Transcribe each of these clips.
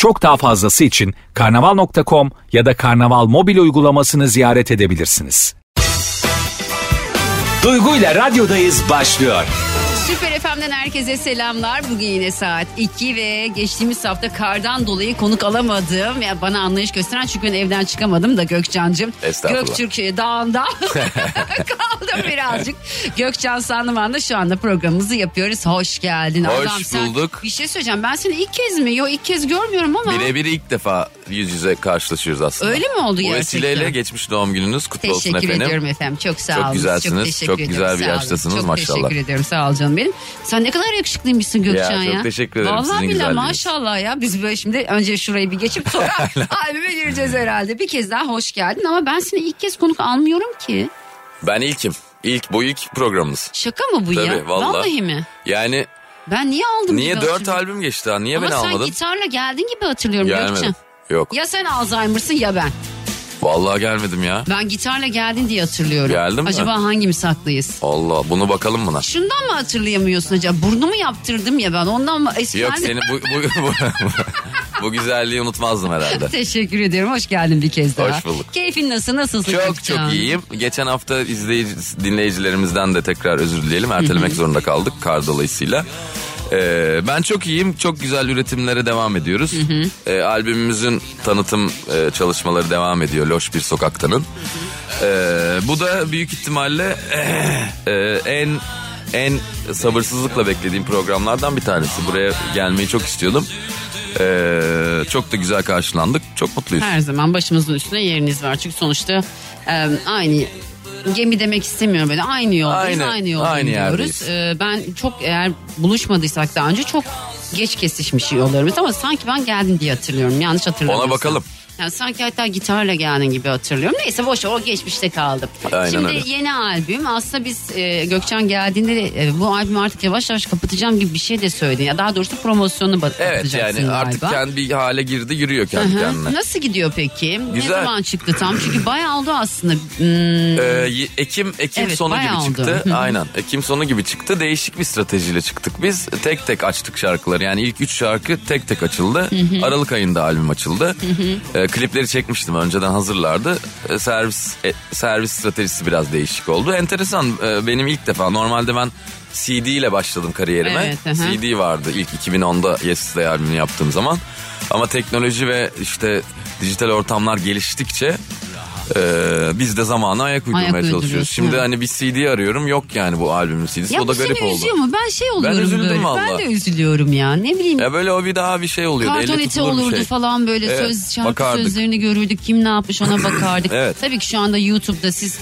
Çok daha fazlası için karnaval.com ya da karnaval mobil uygulamasını ziyaret edebilirsiniz. Duygu ile radyodayız başlıyor. Süper FM'den herkese selamlar. Bugün yine saat 2 ve geçtiğimiz hafta kardan dolayı konuk alamadım. Ya bana anlayış gösteren çünkü ben evden çıkamadım da Gökcan'cığım. Göktürk e, Dağı'nda kaldım birazcık. Gökcan Sandıman'da şu anda programımızı yapıyoruz. Hoş geldin. Hoş Adam, sen- bulduk. Bir şey söyleyeceğim. Ben seni ilk kez mi? Yok ilk kez görmüyorum ama. Birebir ilk defa yüz yüze karşılaşıyoruz aslında. Öyle mi oldu Bu gerçekten? vesileyle geçmiş doğum gününüz kutlu olsun Teşekkür efendim. ediyorum efendim. Çok sağ Çok olun. güzelsiniz, teşekkür çok ederim. güzel bir yaştasınız çok maşallah. teşekkür ederim. Sağ ol canım benim. Sen ne kadar yakışıklıymışsın Gökçen ya. çok teşekkür ederim Vallahi sizin billahi güzelliğiniz. maşallah ya. Biz böyle şimdi önce şurayı bir geçip sonra albüme gireceğiz herhalde. Bir kez daha hoş geldin ama ben seni ilk kez konuk almıyorum ki. Ben ilkim. İlk bu ilk programımız. Şaka mı bu ya? Tabii, vallahi. mi? Yani Ben niye aldım niye dört albüm geçti ha? Niye Ama beni sen almadın? gitarla geldin gibi hatırlıyorum Gökçen. Gelmedim. Yok. Ya sen Alzheimer'sın ya ben. Vallahi gelmedim ya. Ben gitarla geldin diye hatırlıyorum. Geldim mi? Acaba hangimiz haklıyız? Allah bunu bakalım buna. Şundan mı hatırlayamıyorsun acaba? Burnumu yaptırdım ya ben ondan mı? Eskiden Yok seni bu, bu, bu, bu güzelliği unutmazdım herhalde. Teşekkür ediyorum. Hoş geldin bir kez daha. Hoş bulduk. Keyfin nasıl? Nasılsın? Çok çok iyiyim. Geçen hafta izleyici, dinleyicilerimizden de tekrar özür dileyelim. Ertelemek zorunda kaldık kar dolayısıyla. Ee, ben çok iyiyim. Çok güzel üretimlere devam ediyoruz. Ee, albümümüzün tanıtım e, çalışmaları devam ediyor. Loş bir sokaktanın. Ee, bu da büyük ihtimalle e, en en sabırsızlıkla beklediğim programlardan bir tanesi. Buraya gelmeyi çok istiyordum. Ee, çok da güzel karşılandık. Çok mutluyuz. Her zaman başımızın üstünde yeriniz var. Çünkü sonuçta e, aynı gemi demek istemiyorum böyle aynı yoldayız Aynı- aynı, yoldayız aynı diyoruz. yerdeyiz. E, ben çok eğer buluşmadıysak daha önce çok geç kesişmiş yollarımız ama sanki ben geldim diye hatırlıyorum yanlış hatırlamıyorsam. Ona bakalım. Yani sanki hatta gitarla geldin gibi hatırlıyorum. Neyse boş o geçmişte kaldı. Aynen Şimdi öyle. yeni albüm aslında biz e, Gökçen geldiğinde de, e, bu albümü artık yavaş yavaş kapatacağım gibi bir şey de söyledin. Ya daha doğrusu promosyonu ba- Evet yani artık galiba. kendi bir hale girdi yürüyor kendi Hı hı. kendine. Nasıl gidiyor peki? Ne Güzel. zaman çıktı tam? Çünkü bayağı oldu aslında. Hmm, Ee, Ekim Ekim Evet, sonu bayağı gibi oldu. çıktı. Hı hı. Aynen. Ekim sonu gibi çıktı. Değişik bir stratejiyle çıktık biz. Tek tek açtık şarkıları. Yani ilk üç şarkı tek tek açıldı. Aralık ayında albüm açıldı. Ee, klipleri çekmiştim. Önceden hazırlardı. Ee, servis e, servis stratejisi biraz değişik oldu. Enteresan. Ee, benim ilk defa normalde ben CD ile başladım kariyerime. Evet. CD vardı ilk 2010'da Yesterday albümünü yaptığım zaman. Ama teknoloji ve işte dijital ortamlar geliştikçe e, biz de zamana ayak uydurmaya Ayak çalışıyoruz. Şimdi evet. hani bir CD arıyorum yok yani bu albümün CD'si. ya o da garip oldu. üzüyor mu? Ben şey oluyorum üzüldüm böyle. Ben valla. de üzülüyorum ya. Ne bileyim. Ya böyle o bir daha bir şey oluyordu. tutulur bir olurdu şey. falan böyle Evet, söz şarkı bakardık. sözlerini görürdük kim ne yapmış ona bakardık. Evet. Tabii ki şu anda YouTube'da siz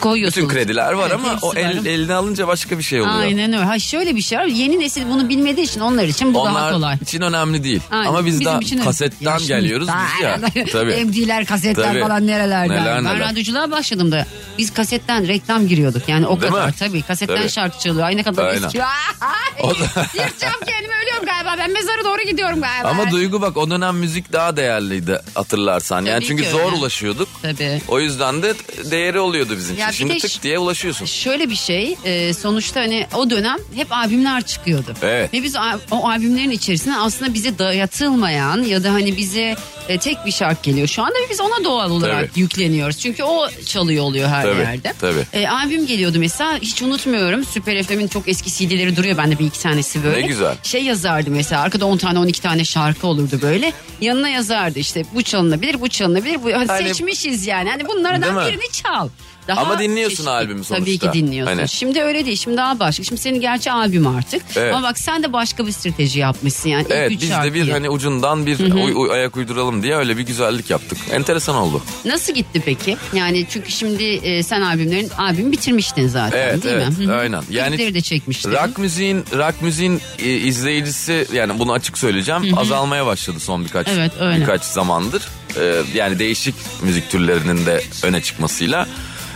koyuyorsunuz. Bütün krediler var Evet, ama o el, var. eline alınca başka bir şey oluyor. Aynen öyle. Ha şöyle bir şey var. Yeni nesil bunu bilmediği için onlar için bu daha Onlar kolay. için önemli değil. Aynen. Ama biz daha öyle. kasetten Ya geliyoruz biz ya. Tabii. MD'ler, kasetler Tabii. falan nerelerden. Neler ben neler. radyoculuğa başladım da biz kasetten reklam giriyorduk. Yani o Değil kadar mi? tabii. Kasetten Tabii. şarkı çalıyor. Ay ne kadar Aynen. eski. O da- Yırtacağım kendimi galiba. Ben mezara doğru gidiyorum galiba. Ama Duygu bak o dönem müzik daha değerliydi hatırlarsan. Yani Tabii çünkü ki zor öyle. ulaşıyorduk. Tabii. O yüzden de değeri oluyordu bizim Ya için. bir Şimdi de tık diye ulaşıyorsun. Şöyle bir şey e, sonuçta hani o dönem hep albümler çıkıyordu. Evet. Ve biz o, o albümlerin içerisine aslında bize dayatılmayan ya da hani bize e, tek bir şarkı geliyor. Şu anda biz ona doğal olarak Tabii. yükleniyoruz. Çünkü o çalıyor oluyor her Tabii, yerde. tabii. E, albüm geliyordu mesela hiç unutmuyorum. Süper FM'in çok eski CD'leri duruyor bende bir iki tanesi böyle. Ne güzel. Şey yazardı mesela arkada 10 tane 12 tane şarkı olurdu böyle. Yanına yazardı işte bu çalınabilir bu çalınabilir. Bu, hani seçmişiz yani. Hani bunlardan birini çal. Daha Ama dinliyorsun çeşitli. albümü sonuçta. Tabii ki dinliyorsun. Hani- Şimdi öyle değil. Şimdi daha başka. Şimdi senin gerçi albüm artık. Evet. Ama bak sen de başka bir strateji yapmışsın yani. Evet biz de bir hani ucundan bir uy- uy- ayak uyduralım diye öyle bir güzellik yaptık. Enteresan oldu. Nasıl gitti peki? Yani çünkü şimdi e, sen albümlerin albüm bitirmiştin zaten Evet, değil evet, mi? Hı. aynen. Yani Klipleri de çekmiştin. Rock müziğin rock müziğin e, izleyicisi yani bunu açık söyleyeceğim azalmaya başladı son birkaç Evet, öyle. birkaç zamandır. Ee, yani değişik müzik türlerinin de öne çıkmasıyla.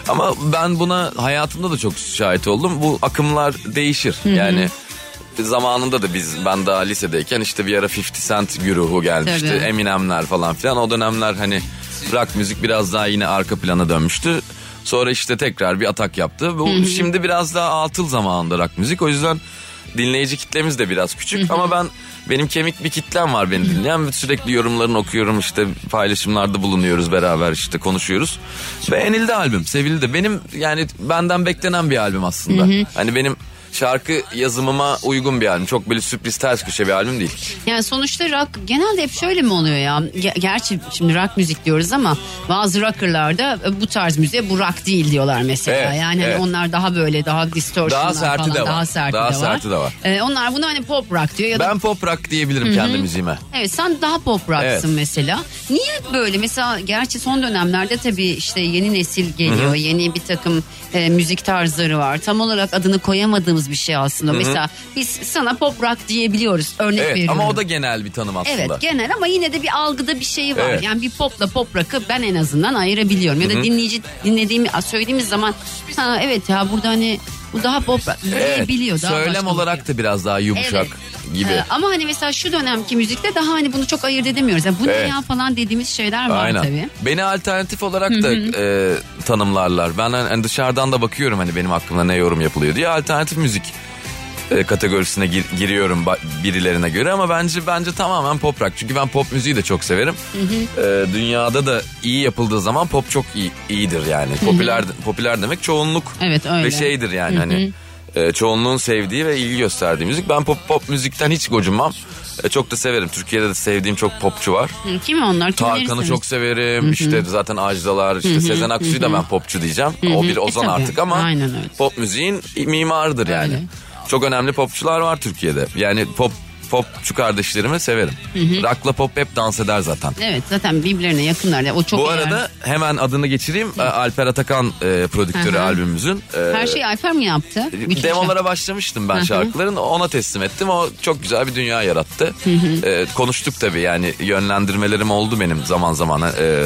Ama ben buna hayatımda da çok şahit oldum. Bu akımlar değişir. Yani zamanında da biz ben daha lisedeyken işte bir ara 50 Cent güruhu gelmişti. Tabii. Eminemler falan filan. O dönemler hani rock müzik biraz daha yine arka plana dönmüştü. Sonra işte tekrar bir atak yaptı. Bu şimdi biraz daha atıl zamanında rock müzik. O yüzden dinleyici kitlemiz de biraz küçük ama ben benim kemik bir kitlem var beni dinleyen. Sürekli yorumlarını okuyorum işte paylaşımlarda bulunuyoruz beraber işte konuşuyoruz. Beğenildi albüm, sevildi. Benim yani benden beklenen bir albüm aslında. Hani benim şarkı yazımıma uygun bir albüm. Çok böyle sürpriz ters köşe bir albüm değil. Yani sonuçta rock genelde hep şöyle mi oluyor ya? Ge- gerçi şimdi rock müzik diyoruz ama bazı rockerlar da e, bu tarz müziğe bu rock değil diyorlar mesela. Evet, yani hani evet. onlar daha böyle daha distortionlar Daha serti falan de var. daha serti Daha de var. serti de var. Ee, onlar bunu hani pop rock diyor ya da Ben pop rock diyebilirim kendi müziğime. Evet sen daha pop rock'sın Evet. mesela. Niye böyle mesela gerçi son dönemlerde tabii işte yeni nesil geliyor. Yeni bir takım e, müzik tarzları var. Tam olarak adını koyamadığımız bir şey aslında. Mesela biz sana pop rock diyebiliyoruz. Örnek Evet veriyorum. ama o da genel bir tanım aslında. Evet genel ama yine de bir algıda bir şey var. Evet. Yani bir popla pop rock'ı ben en azından ayırabiliyorum. Ya da dinleyici dinlediğimi söylediğimiz zaman ha evet ya burada hani bu daha pop Evet. diyebiliyor. Daha Söylem olarak bir- da biraz daha yumuşak Evet. gibi. Ee, ama hani mesela şu dönemki müzikte daha hani bunu çok ayırt edemiyoruz. Yani bu Evet. ne ya falan dediğimiz şeyler var Aynen. tabii. Beni alternatif olarak da e, tanımlarlar. Ben hani dışarıdan da bakıyorum hani benim hakkımda ne yorum yapılıyor diye alternatif müzik e, kategorisine gir- giriyorum birilerine göre ama bence bence tamamen pop rock. Çünkü ben pop müziği de çok severim. E, dünyada da iyi yapıldığı zaman pop çok iyi, iyidir yani. Popüler popüler demek çoğunluk Evet, öyle. ve şeydir yani hani e, çoğunluğun sevdiği ve ilgi gösterdiği müzik. Ben pop pop müzikten hiç gocunmam. E, çok da severim. Türkiye'de de sevdiğim çok popçu var. Hı, Kim onlar? Tarkan'ı çok severim. İşte zaten Ajdalar, işte Sezen Aksu'yu da ben popçu diyeceğim. O bir ozan E, tabii. artık ama Aynen öyle. pop müziğin mimarıdır yani. Öyle. Çok önemli popçular var Türkiye'de. Yani pop popçu kardeşlerimi severim. Rock'la pop hep dans eder zaten. Evet zaten birbirlerine yakınlar. ya. O çok Bu arada hemen adını geçireyim. E, Alper Atakan e, prodüktörü Hı hı. albümümüzün. E, her şeyi Alper mi yaptı? Bütün Demolara başlamıştım ben şarkıların. Ona teslim ettim. O çok güzel bir dünya yarattı. Ee, konuştuk tabii yani yönlendirmelerim oldu benim zaman zaman. Ee,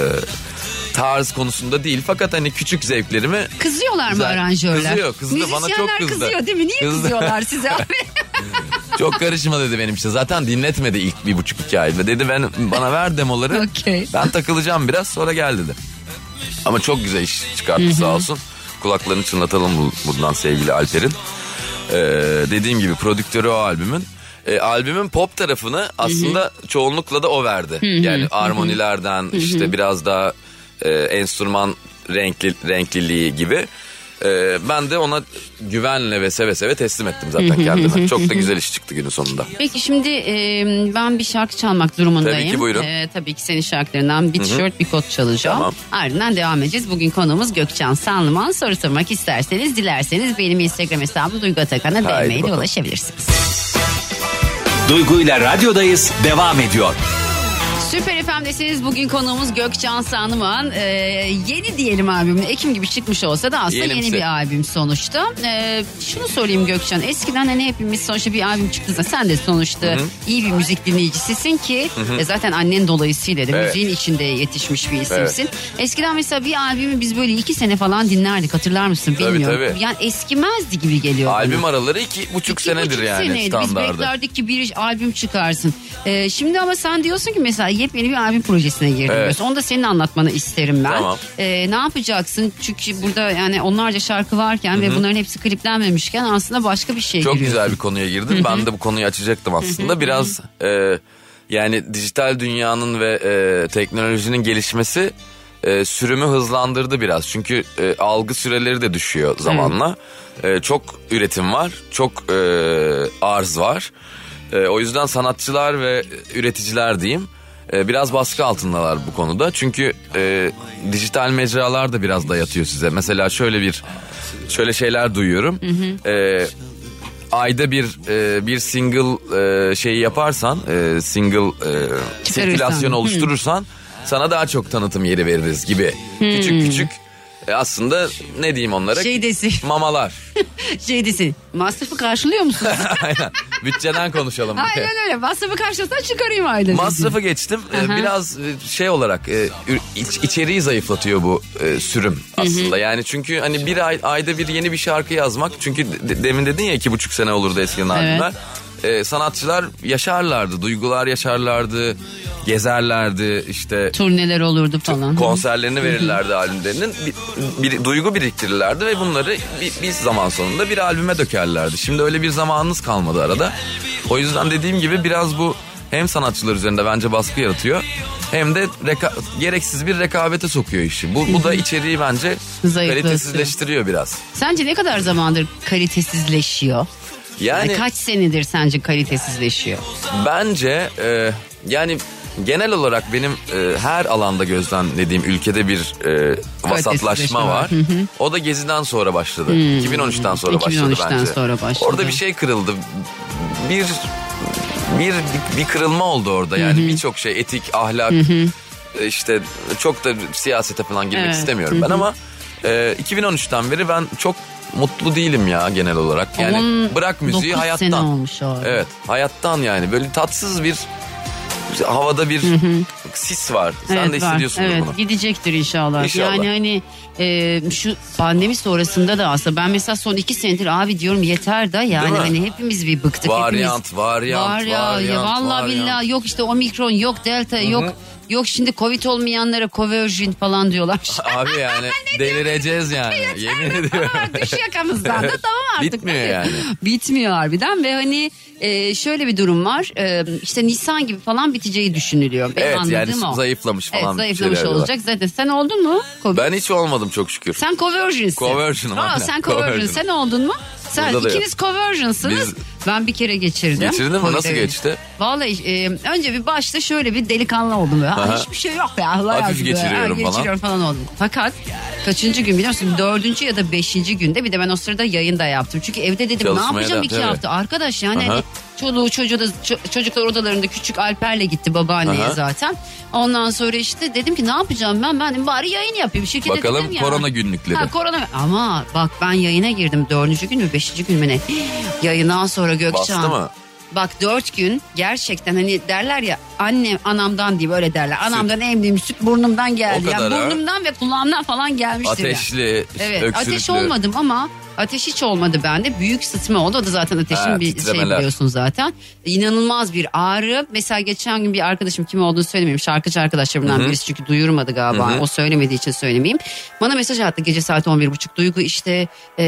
tarz konusunda değil fakat hani küçük zevklerimi Kızıyorlar mı aranjörler? Kızıyor, kızdı. Bana çok kızdı. kızıyor değil mi? Niye Kızdı. kızıyorlar size abi? çok karışma dedi benim işte. Zaten dinletmedi ilk bir buçuk iki ay. Dedi ben bana ver demoları. Okey. Ben takılacağım biraz sonra gel dedi. Ama çok güzel iş çıkarttı sağ olsun. Kulaklarını çınlatalım bu- buradan sevgili Alper'in. Ee, dediğim gibi prodüktörü o albümün. Ee, albümün pop tarafını aslında çoğunlukla da o verdi. Yani armonilerden işte biraz daha e, enstrüman renkli renkliliği gibi. Ee, ben de ona güvenle ve seve seve teslim ettim zaten kendime. Çok da güzel iş çıktı günün sonunda. Peki şimdi e, ben bir şarkı çalmak durumundayım. Tabii ki, buyurun. E, tabii ki senin şarkılarından bir tişört bir kot çalacağım. Tamam. Ardından devam edeceğiz. Bugün konuğumuz Gökçen Sanlıman. Soru sormak isterseniz dilerseniz benim Instagram hesabım Duygu Atakan'a DM'ye de ulaşabilirsiniz. Duygu ile radyodayız devam ediyor. Süper FM'desiniz. Bugün konuğumuz Gökçen Sanlıman. Ee, yeni diyelim albümün. Ekim gibi çıkmış olsa da aslında Diyelimse. yeni bir albüm sonuçta. Ee, şunu sorayım Gökçen. Eskiden hani hepimiz sonuçta bir albüm çıktığında sen de sonuçta iyi bir müzik dinleyicisisin ki e, zaten annen dolayısıyla da Evet. müziğin içinde yetişmiş bir isimsin. Eskiden mesela bir albümü biz böyle iki sene falan dinlerdik. Hatırlar mısın Tabii, bilmiyorum. tabii. Yani eskimezdi gibi geliyor bana. Albüm araları iki buçuk İki senedir buçuk yani seneydi. Biz beklerdik ki bir albüm çıkarsın. Ee, şimdi ama sen diyorsun ki mesela yepyeni bir albüm projesine girdin. Evet. diyorsun. Onu da senin anlatmanı isterim ben. Tamam. Ee, ne yapacaksın? Çünkü burada yani onlarca şarkı varken ve bunların hepsi kliplenmemişken aslında başka bir şey Çok giriyorsun. güzel bir konuya girdin. ben de bu konuyu açacaktım aslında. Biraz e, yani dijital dünyanın ve e, teknolojinin gelişmesi e, sürümü hızlandırdı biraz. Çünkü e, algı süreleri de düşüyor zamanla. E, çok üretim var, çok e, arz var. E, o yüzden sanatçılar ve üreticiler diyeyim e, biraz baskı altındalar bu konuda. Çünkü e, dijital mecralar da biraz dayatıyor size. Mesela şöyle bir şöyle şeyler duyuyorum. E, ayda bir e, bir single e, şeyi yaparsan, e, single e, sirkülasyon Hı. oluşturursan sana daha çok tanıtım yeri veririz gibi. Küçük küçük e, aslında ne diyeyim onlara? Şey desin. Mamalar. Şey desin. Masrafı karşılıyor musunuz? Aynen. Bütçeden konuşalım. Aynen öyle. Masrafı karşılasan çıkarayım ayda. Masrafı geçtim. Ee, Aha. Biraz e, şey olarak e, iç- içeriği zayıflatıyor bu e, sürüm aslında. Yani çünkü hani bir ay, ayda bir yeni bir şarkı yazmak. Çünkü de- demin dedin ya iki buçuk sene olurdu eskiden albümler. E, sanatçılar yaşarlardı, duygular yaşarlardı, gezerlerdi işte Turneler olurdu falan. konserlerini verirlerdi albümlerinin bir, bir duygu biriktirirlerdi ve bunları bir, bir zaman sonunda bir albüme dökerlerdi. Şimdi öyle bir zamanınız kalmadı arada. O yüzden dediğim gibi biraz bu hem sanatçılar üzerinde bence baskı yaratıyor hem de reka- gereksiz bir rekabete sokuyor işi. Bu, bu da içeriği bence kalitesizleştiriyor biraz. Sence ne kadar zamandır kalitesizleşiyor? Yani Yani kaç senedir sence kalitesizleşiyor? Bence e, yani genel olarak benim e, her alanda gözlemlediğim ülkede bir e, vasatlaşma var. O da Gezi'den sonra başladı. 2013'ten sonra başladı 2013'ten bence. sonra başladı. Orada bir şey kırıldı. Bir bir bir kırılma oldu orada yani birçok şey etik, ahlak e, işte çok da siyasete falan girmek Evet. istemiyorum ben ama e, 2013'ten beri ben çok mutlu değilim ya genel olarak. Yani On bırak müziği hayattan. sene olmuş o. Evet hayattan yani böyle tatsız bir havada bir sis var. Sen Evet, de var. hissediyorsundur evet, bunu. gidecektir inşallah. İnşallah. Yani hani e, şu pandemi sonrasında da aslında ben mesela son iki senedir abi diyorum yeter da yani hani hepimiz bir bıktık. Varyant, hepimiz. varyant, Var ya, ya varyant, vallahi varyant. billahi yok işte omikron yok delta yok. Yok şimdi covid olmayanlara coverjin falan diyorlar. Abi yani delireceğiz yani. Yemin ediyorum. Düş yakamızdan da tamam artık. Bitmiyor yani. Bitmiyor harbiden ve hani e, şöyle bir durum var. E, işte Nisan gibi falan biteceği düşünülüyor. Benim Evet yani o. zayıflamış falan. Evet zayıflamış olacak zaten. Sen oldun mu? Covid? Ben hiç olmadım çok şükür. Sen conversion'sın. Conversion'ım, Aa, sen. Conversion. Sen oldun mu? Sen Burada da ikiniz conversion'sınız. Biz- Ben bir kere geçirdim. Geçirdin mi? Nasıl geçti? Vallahi e, önce bir başta şöyle bir delikanlı oldum. Böyle. Aha. Hiçbir şey yok ya. Hafif olsun. geçiriyorum Ha, falan. Geçiriyorum falan oldum. Fakat kaçıncı gün biliyor musun? Dördüncü ya da beşinci günde bir de ben o sırada yayın da yaptım. Çünkü evde dedim ne Çalışmaya yapacağım da, iki tabii. hafta. Arkadaş yani Aha. hani çoluğu çocuğu da ço- çocuklar odalarında küçük Alper'le gitti babaanneye Aha. zaten. Ondan sonra işte dedim ki ne yapacağım ben? Ben dedim bari yayın yapayım. Şirkete Bakalım dedim ya. korona günlükleri. Ha, korona ama bak ben yayına girdim dördüncü gün mü beşinci gün mü ne? Yayından sonra Gökçen. Bastı mı? Bak dört gün gerçekten hani derler ya annem anamdan diye böyle derler. Anamdan emdiğim süt burnumdan geldi. O Yani kadar ha? burnumdan ve kulağımdan falan gelmiştir. yani. Ateşli, Evet öksürüklü. ateş olmadım ama ateş hiç olmadı bende. Büyük sıtma oldu. O da zaten ateşin Ha, bir şey titremeler. biliyorsun zaten. İnanılmaz bir ağrı. Mesela geçen gün bir arkadaşım kim olduğunu söylemeyeyim. Şarkıcı arkadaşlarımdan birisi çünkü duyurmadı galiba. O söylemediği için söylemeyeyim. Bana mesaj attı gece saat 11.30. Duygu işte e,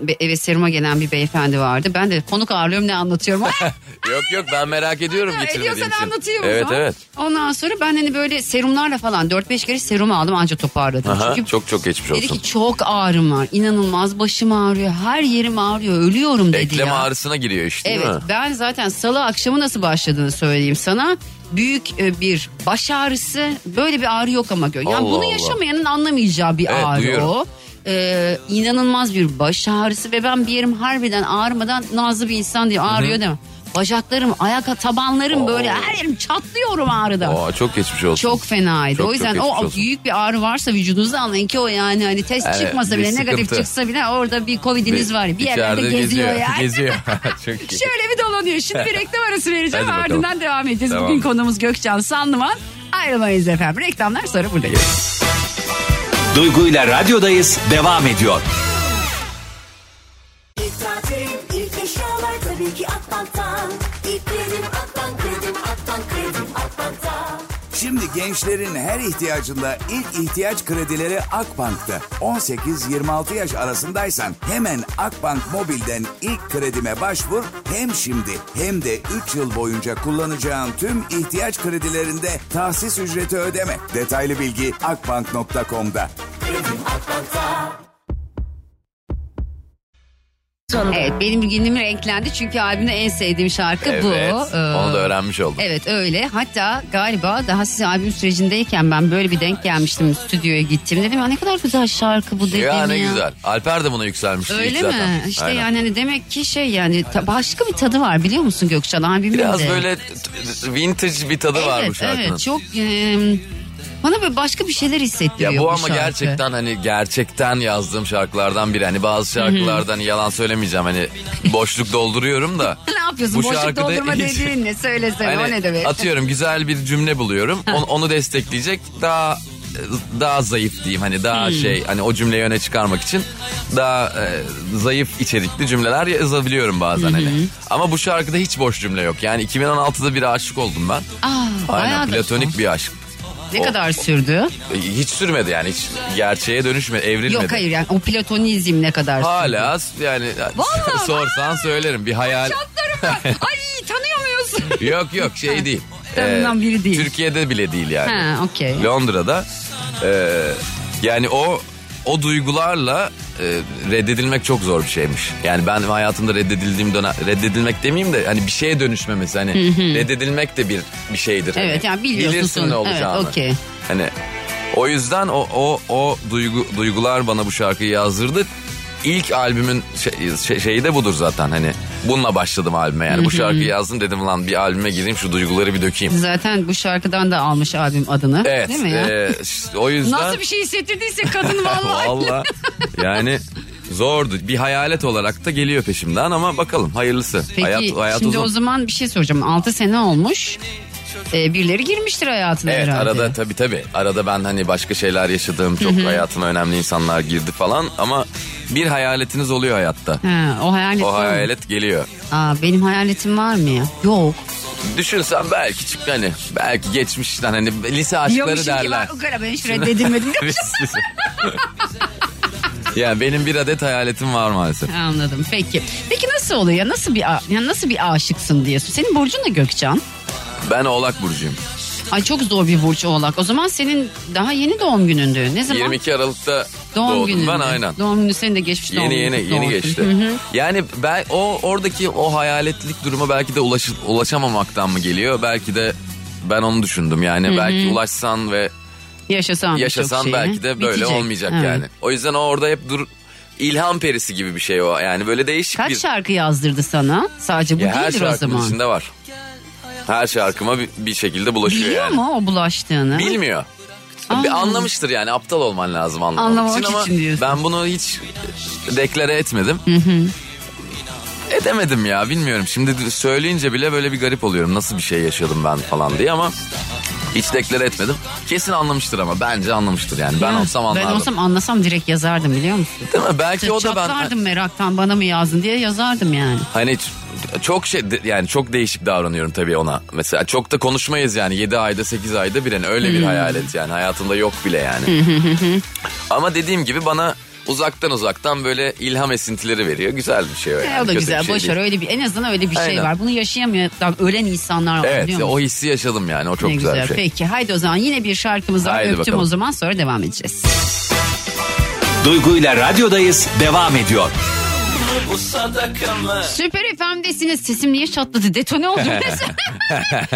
be- eve seruma gelen bir beyefendi vardı. Ben de konuk ağırlıyorum ne anlatıyorum. Yok yok ben merak ediyorum Ha, getirmediğim ediyorsan için. anlatayım o Evet zaman. evet. Ondan sonra ben hani böyle serumlarla falan 4-5 kere serum aldım anca toparladım. Aha, Çünkü çok çok geçmiş dedi olsun. ki çok ağrım var. İnanılmaz başım ağrıyor. Her yerim ağrıyor. Ölüyorum dedi Eklem ya. ağrısına giriyor işte değil Evet mi? ben zaten salı akşamı nasıl başladığını söyleyeyim sana. Büyük e, bir baş ağrısı böyle bir ağrı yok ama gör. Yani Allah bunu Allah. yaşamayanın anlamayacağı bir Evet, ağrı duyuyorum. o. Ee, inanılmaz bir baş ağrısı ve ben bir yerim harbiden ağrımadan nazlı bir insan diye ağrıyor değil mi? Bacaklarım, ayak tabanlarım böyle her yerim çatlıyorum ağrıdan. Oo, çok geçmiş olsun. Çok fenaydı. Çok, o yüzden çok o olsun. büyük bir ağrı varsa vücudunuzda anlayın ki o yani hani test Evet, çıkmasa bir bile negatif sıkıntı. çıksa bile orada bir covidiniz var. Bir yerlerde İçeride geziyor, yani. Geziyor. çok iyi. Şöyle bir dolanıyor. Şimdi bir reklam arası vereceğim. Hadi bakalım. Ardından devam edeceğiz. Tamam. Bugün konumuz Gökcan Sanlıman. Ayrılmayız efendim. Reklamlar sonra buradayız. Duygu ile radyodayız devam ediyor. İlk tatil, ilk eşyalar tabii ki Akbank'tan. Şimdi gençlerin her ihtiyacında ilk ihtiyaç kredileri Akbank'ta. 18-26 yaş arasındaysan hemen Akbank Mobil'den ilk kredime başvur. Hem şimdi hem de 3 yıl boyunca kullanacağın tüm ihtiyaç kredilerinde tahsis ücreti ödeme. Detaylı bilgi akbank.com'da. Kredim Akbank'tan. Evet benim günüm renklendi çünkü albümde en sevdiğim şarkı bu. Evet. Ee, Onu da öğrenmiş oldum. Evet öyle. Hatta galiba daha size albüm sürecindeyken ben böyle bir denk gelmiştim stüdyoya gittim. Dedim ya ne kadar güzel şarkı bu dedim ya. Ya ne güzel. Alper de buna yükselmişti ilk Öyle zaten. mi? İşte Aynen. yani hani demek ki şey yani ta- başka bir tadı var biliyor musun Gökçen albümünde? Biraz böyle t- vintage bir tadı var bu Evet şarkının. evet çok e, bana böyle başka bir şeyler hissettiriyor Ya bu ama şarkı. gerçekten hani gerçekten yazdığım şarkılardan biri. Hani bazı şarkılardan yalan söylemeyeceğim hani boşluk dolduruyorum da. Ne yapıyorsun? Bu Boşluk şarkıda doldurma hiç- dediğin ne? Söylesene o Hani ne demek? atıyorum güzel bir cümle buluyorum. Onu, onu destekleyecek daha daha zayıf diyeyim hani daha Hmm. şey hani o cümleyi öne çıkarmak için daha e, zayıf içerikli cümleler yazabiliyorum bazen hani. Ama bu şarkıda hiç boş cümle yok. Yani 2016'da bir aşık oldum ben. Aa, bayağı Aynen platonik bir aşk. Ne O- kadar sürdü? E, Hiç sürmedi yani hiç gerçeğe dönüşmedi, evrilmedi. Yok hayır yani o platonizm ne kadar sürdü? Hala yani Vallahi sorsan söylerim bir hayal. Çatlarım ben. Ay tanıyor muyuz? yok yok şey değil. Tanınan biri değil. Türkiye'de bile değil yani. ha okey. Londra'da e, yani o o duygularla e, reddedilmek çok zor bir şeymiş. Yani ben hayatımda reddedildiğim dönem reddedilmek demeyeyim de hani bir şeye dönüşmemesi hani reddedilmek de bir bir şeydir. Hani Evet, yani biliyorsun Bilirsin ne olacağını. Evet, okey. Hani o yüzden o o o duygu duygular bana bu şarkıyı yazdırdı. İlk albümün şey, şey- şeyi de budur zaten hani bununla başladım albüme yani bu şarkıyı yazdım dedim lan bir albüme gireyim şu duyguları bir dökeyim. Zaten bu şarkıdan da almış albüm adını. Evet. Değil mi ya? e, işte o yüzden Nasıl bir şey hissettirdiyse kadın vallahi. Valla yani zordu. Bir hayalet olarak da geliyor peşimden ama bakalım hayırlısı. Peki hayat, hayat şimdi uzun. o zaman bir şey soracağım. 6 sene olmuş. Ee, birileri girmiştir hayatına Evet herhalde. arada tabii tabii. Arada ben hani başka şeyler yaşadığım çok hayatıma önemli insanlar girdi falan ama bir hayaletiniz oluyor hayatta. Ha, o hayalet O var mı? hayalet geliyor. Aa, benim hayaletim var mı ya? Yok. Düşünsen belki çık hani belki geçmişten hani lise aşkları Diyormuşum ki derler. ben o kadar ben hiç reddedilmedim. yani benim bir adet hayaletim var maalesef. Anladım. Peki. Peki nasıl oluyor? ya? Nasıl bir a- ya nasıl bir aşıksın diyorsun? Senin burcun ne Gökcan? Ben Oğlak Burcu'yum. Ay çok zor bir burç oğlak. O zaman senin daha yeni doğum günündü. Ne zaman? 22 Aralık'ta doğum doğdum günü. ben aynen. Doğum günü senin de geçmiş doğum Yeni günü. yeni yeni olsun. geçti. Hı hı. Yani ben o oradaki o hayaletlik duruma belki de ulaş, ulaşamamaktan mı geliyor? Belki de ben onu düşündüm. Yani belki ulaşsan ve Yaşasan yaşasan şeyi belki de böyle bitecek. olmayacak Evet. yani. O yüzden o orada hep dur ilham perisi gibi bir şey o. Yani böyle değişik Kaç bir şarkı yazdırdı sana? Sadece bu Ya her değildir o zaman. içinde var. Her şarkıma bir, bir şekilde bulaşıyor Biliyor yani. mu o bulaştığını? Bilmiyor. Bir anlamıştır yani aptal olman lazım anlamak, Anlamak için ama için diyorsun. ben bunu hiç deklare etmedim. Edemedim ya bilmiyorum. Şimdi söyleyince bile böyle bir garip oluyorum. Nasıl bir şey yaşadım ben falan diye ama hiç deklare etmedim. Kesin anlamıştır ama bence anlamıştır yani. Ben olsam anlardım. Ben olsam anlasam direkt yazardım biliyor musun? Değil mi? Belki o da ben Çatlardım meraktan bana mı yazdın diye yazardım yani. hani ç- çok şey yani çok değişik davranıyorum tabii ona. Mesela çok da konuşmayız yani 7 ayda 8 ayda bir hani öyle bir hayalet yani hayatımda yok bile yani. Ama dediğim gibi bana uzaktan uzaktan böyle ilham esintileri veriyor. Güzel bir şey o yani. E, o da Kötü güzel bir şey boş değil. öyle bir en azından öyle bir şey Aynen. var. Bunu yaşayamıyor ölen insanlar var Evet biliyor musun? o hissi yaşadım yani o çok ne güzel, güzel. bir şey. Peki haydi o zaman yine bir şarkımız var. Haydi Öptüm bakalım. o zaman sonra devam edeceğiz. Duygu ile radyodayız devam ediyor. Süper FM'desiniz. Sesim niye çatladı? Detone oldum mesela.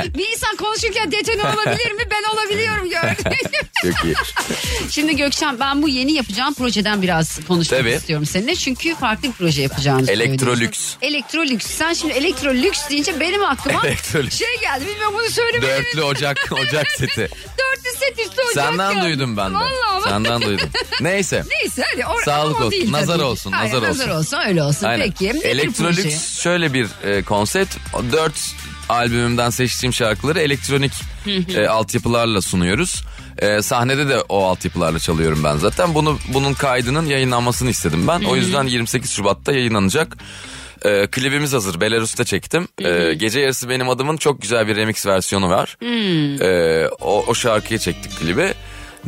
bir insan konuşurken detone olabilir mi? Ben olabiliyorum gördün. Çok iyi. Şimdi Gökşen ben bu yeni yapacağım projeden biraz konuşmak Tabii. istiyorum seninle. Çünkü farklı bir proje yapacağını Elektrolüks. Elektrolüks. Sen şimdi elektrolüks deyince benim aklıma Elektrolüks. şey geldi. Bilmiyorum bunu söylemedim. Dörtlü ocak ocak seti. Dörtlü set üstü ocak Senden geldi. duydum ben de. Vallahi. Senden duydum. Neyse. Neyse hadi. Or- Sağlık olsun, değil nazar tabii. olsun, Aynen, nazar nazar olsun. olsun öyle olsun. Aynen. Peki. Nedir proje? Şöyle bir e, konsept. Dört albümümden seçtiğim şarkıları elektronik e, altyapılarla sunuyoruz. E, sahnede de o altyapılarla çalıyorum ben zaten. Bunu bunun kaydının yayınlanmasını istedim ben. O yüzden 28 Şubat'ta yayınlanacak. E, klibimiz hazır. Belarus'ta çektim. E, Gece yarısı benim adımın çok güzel bir remix versiyonu var. E, o, o şarkıyı çektik klibi.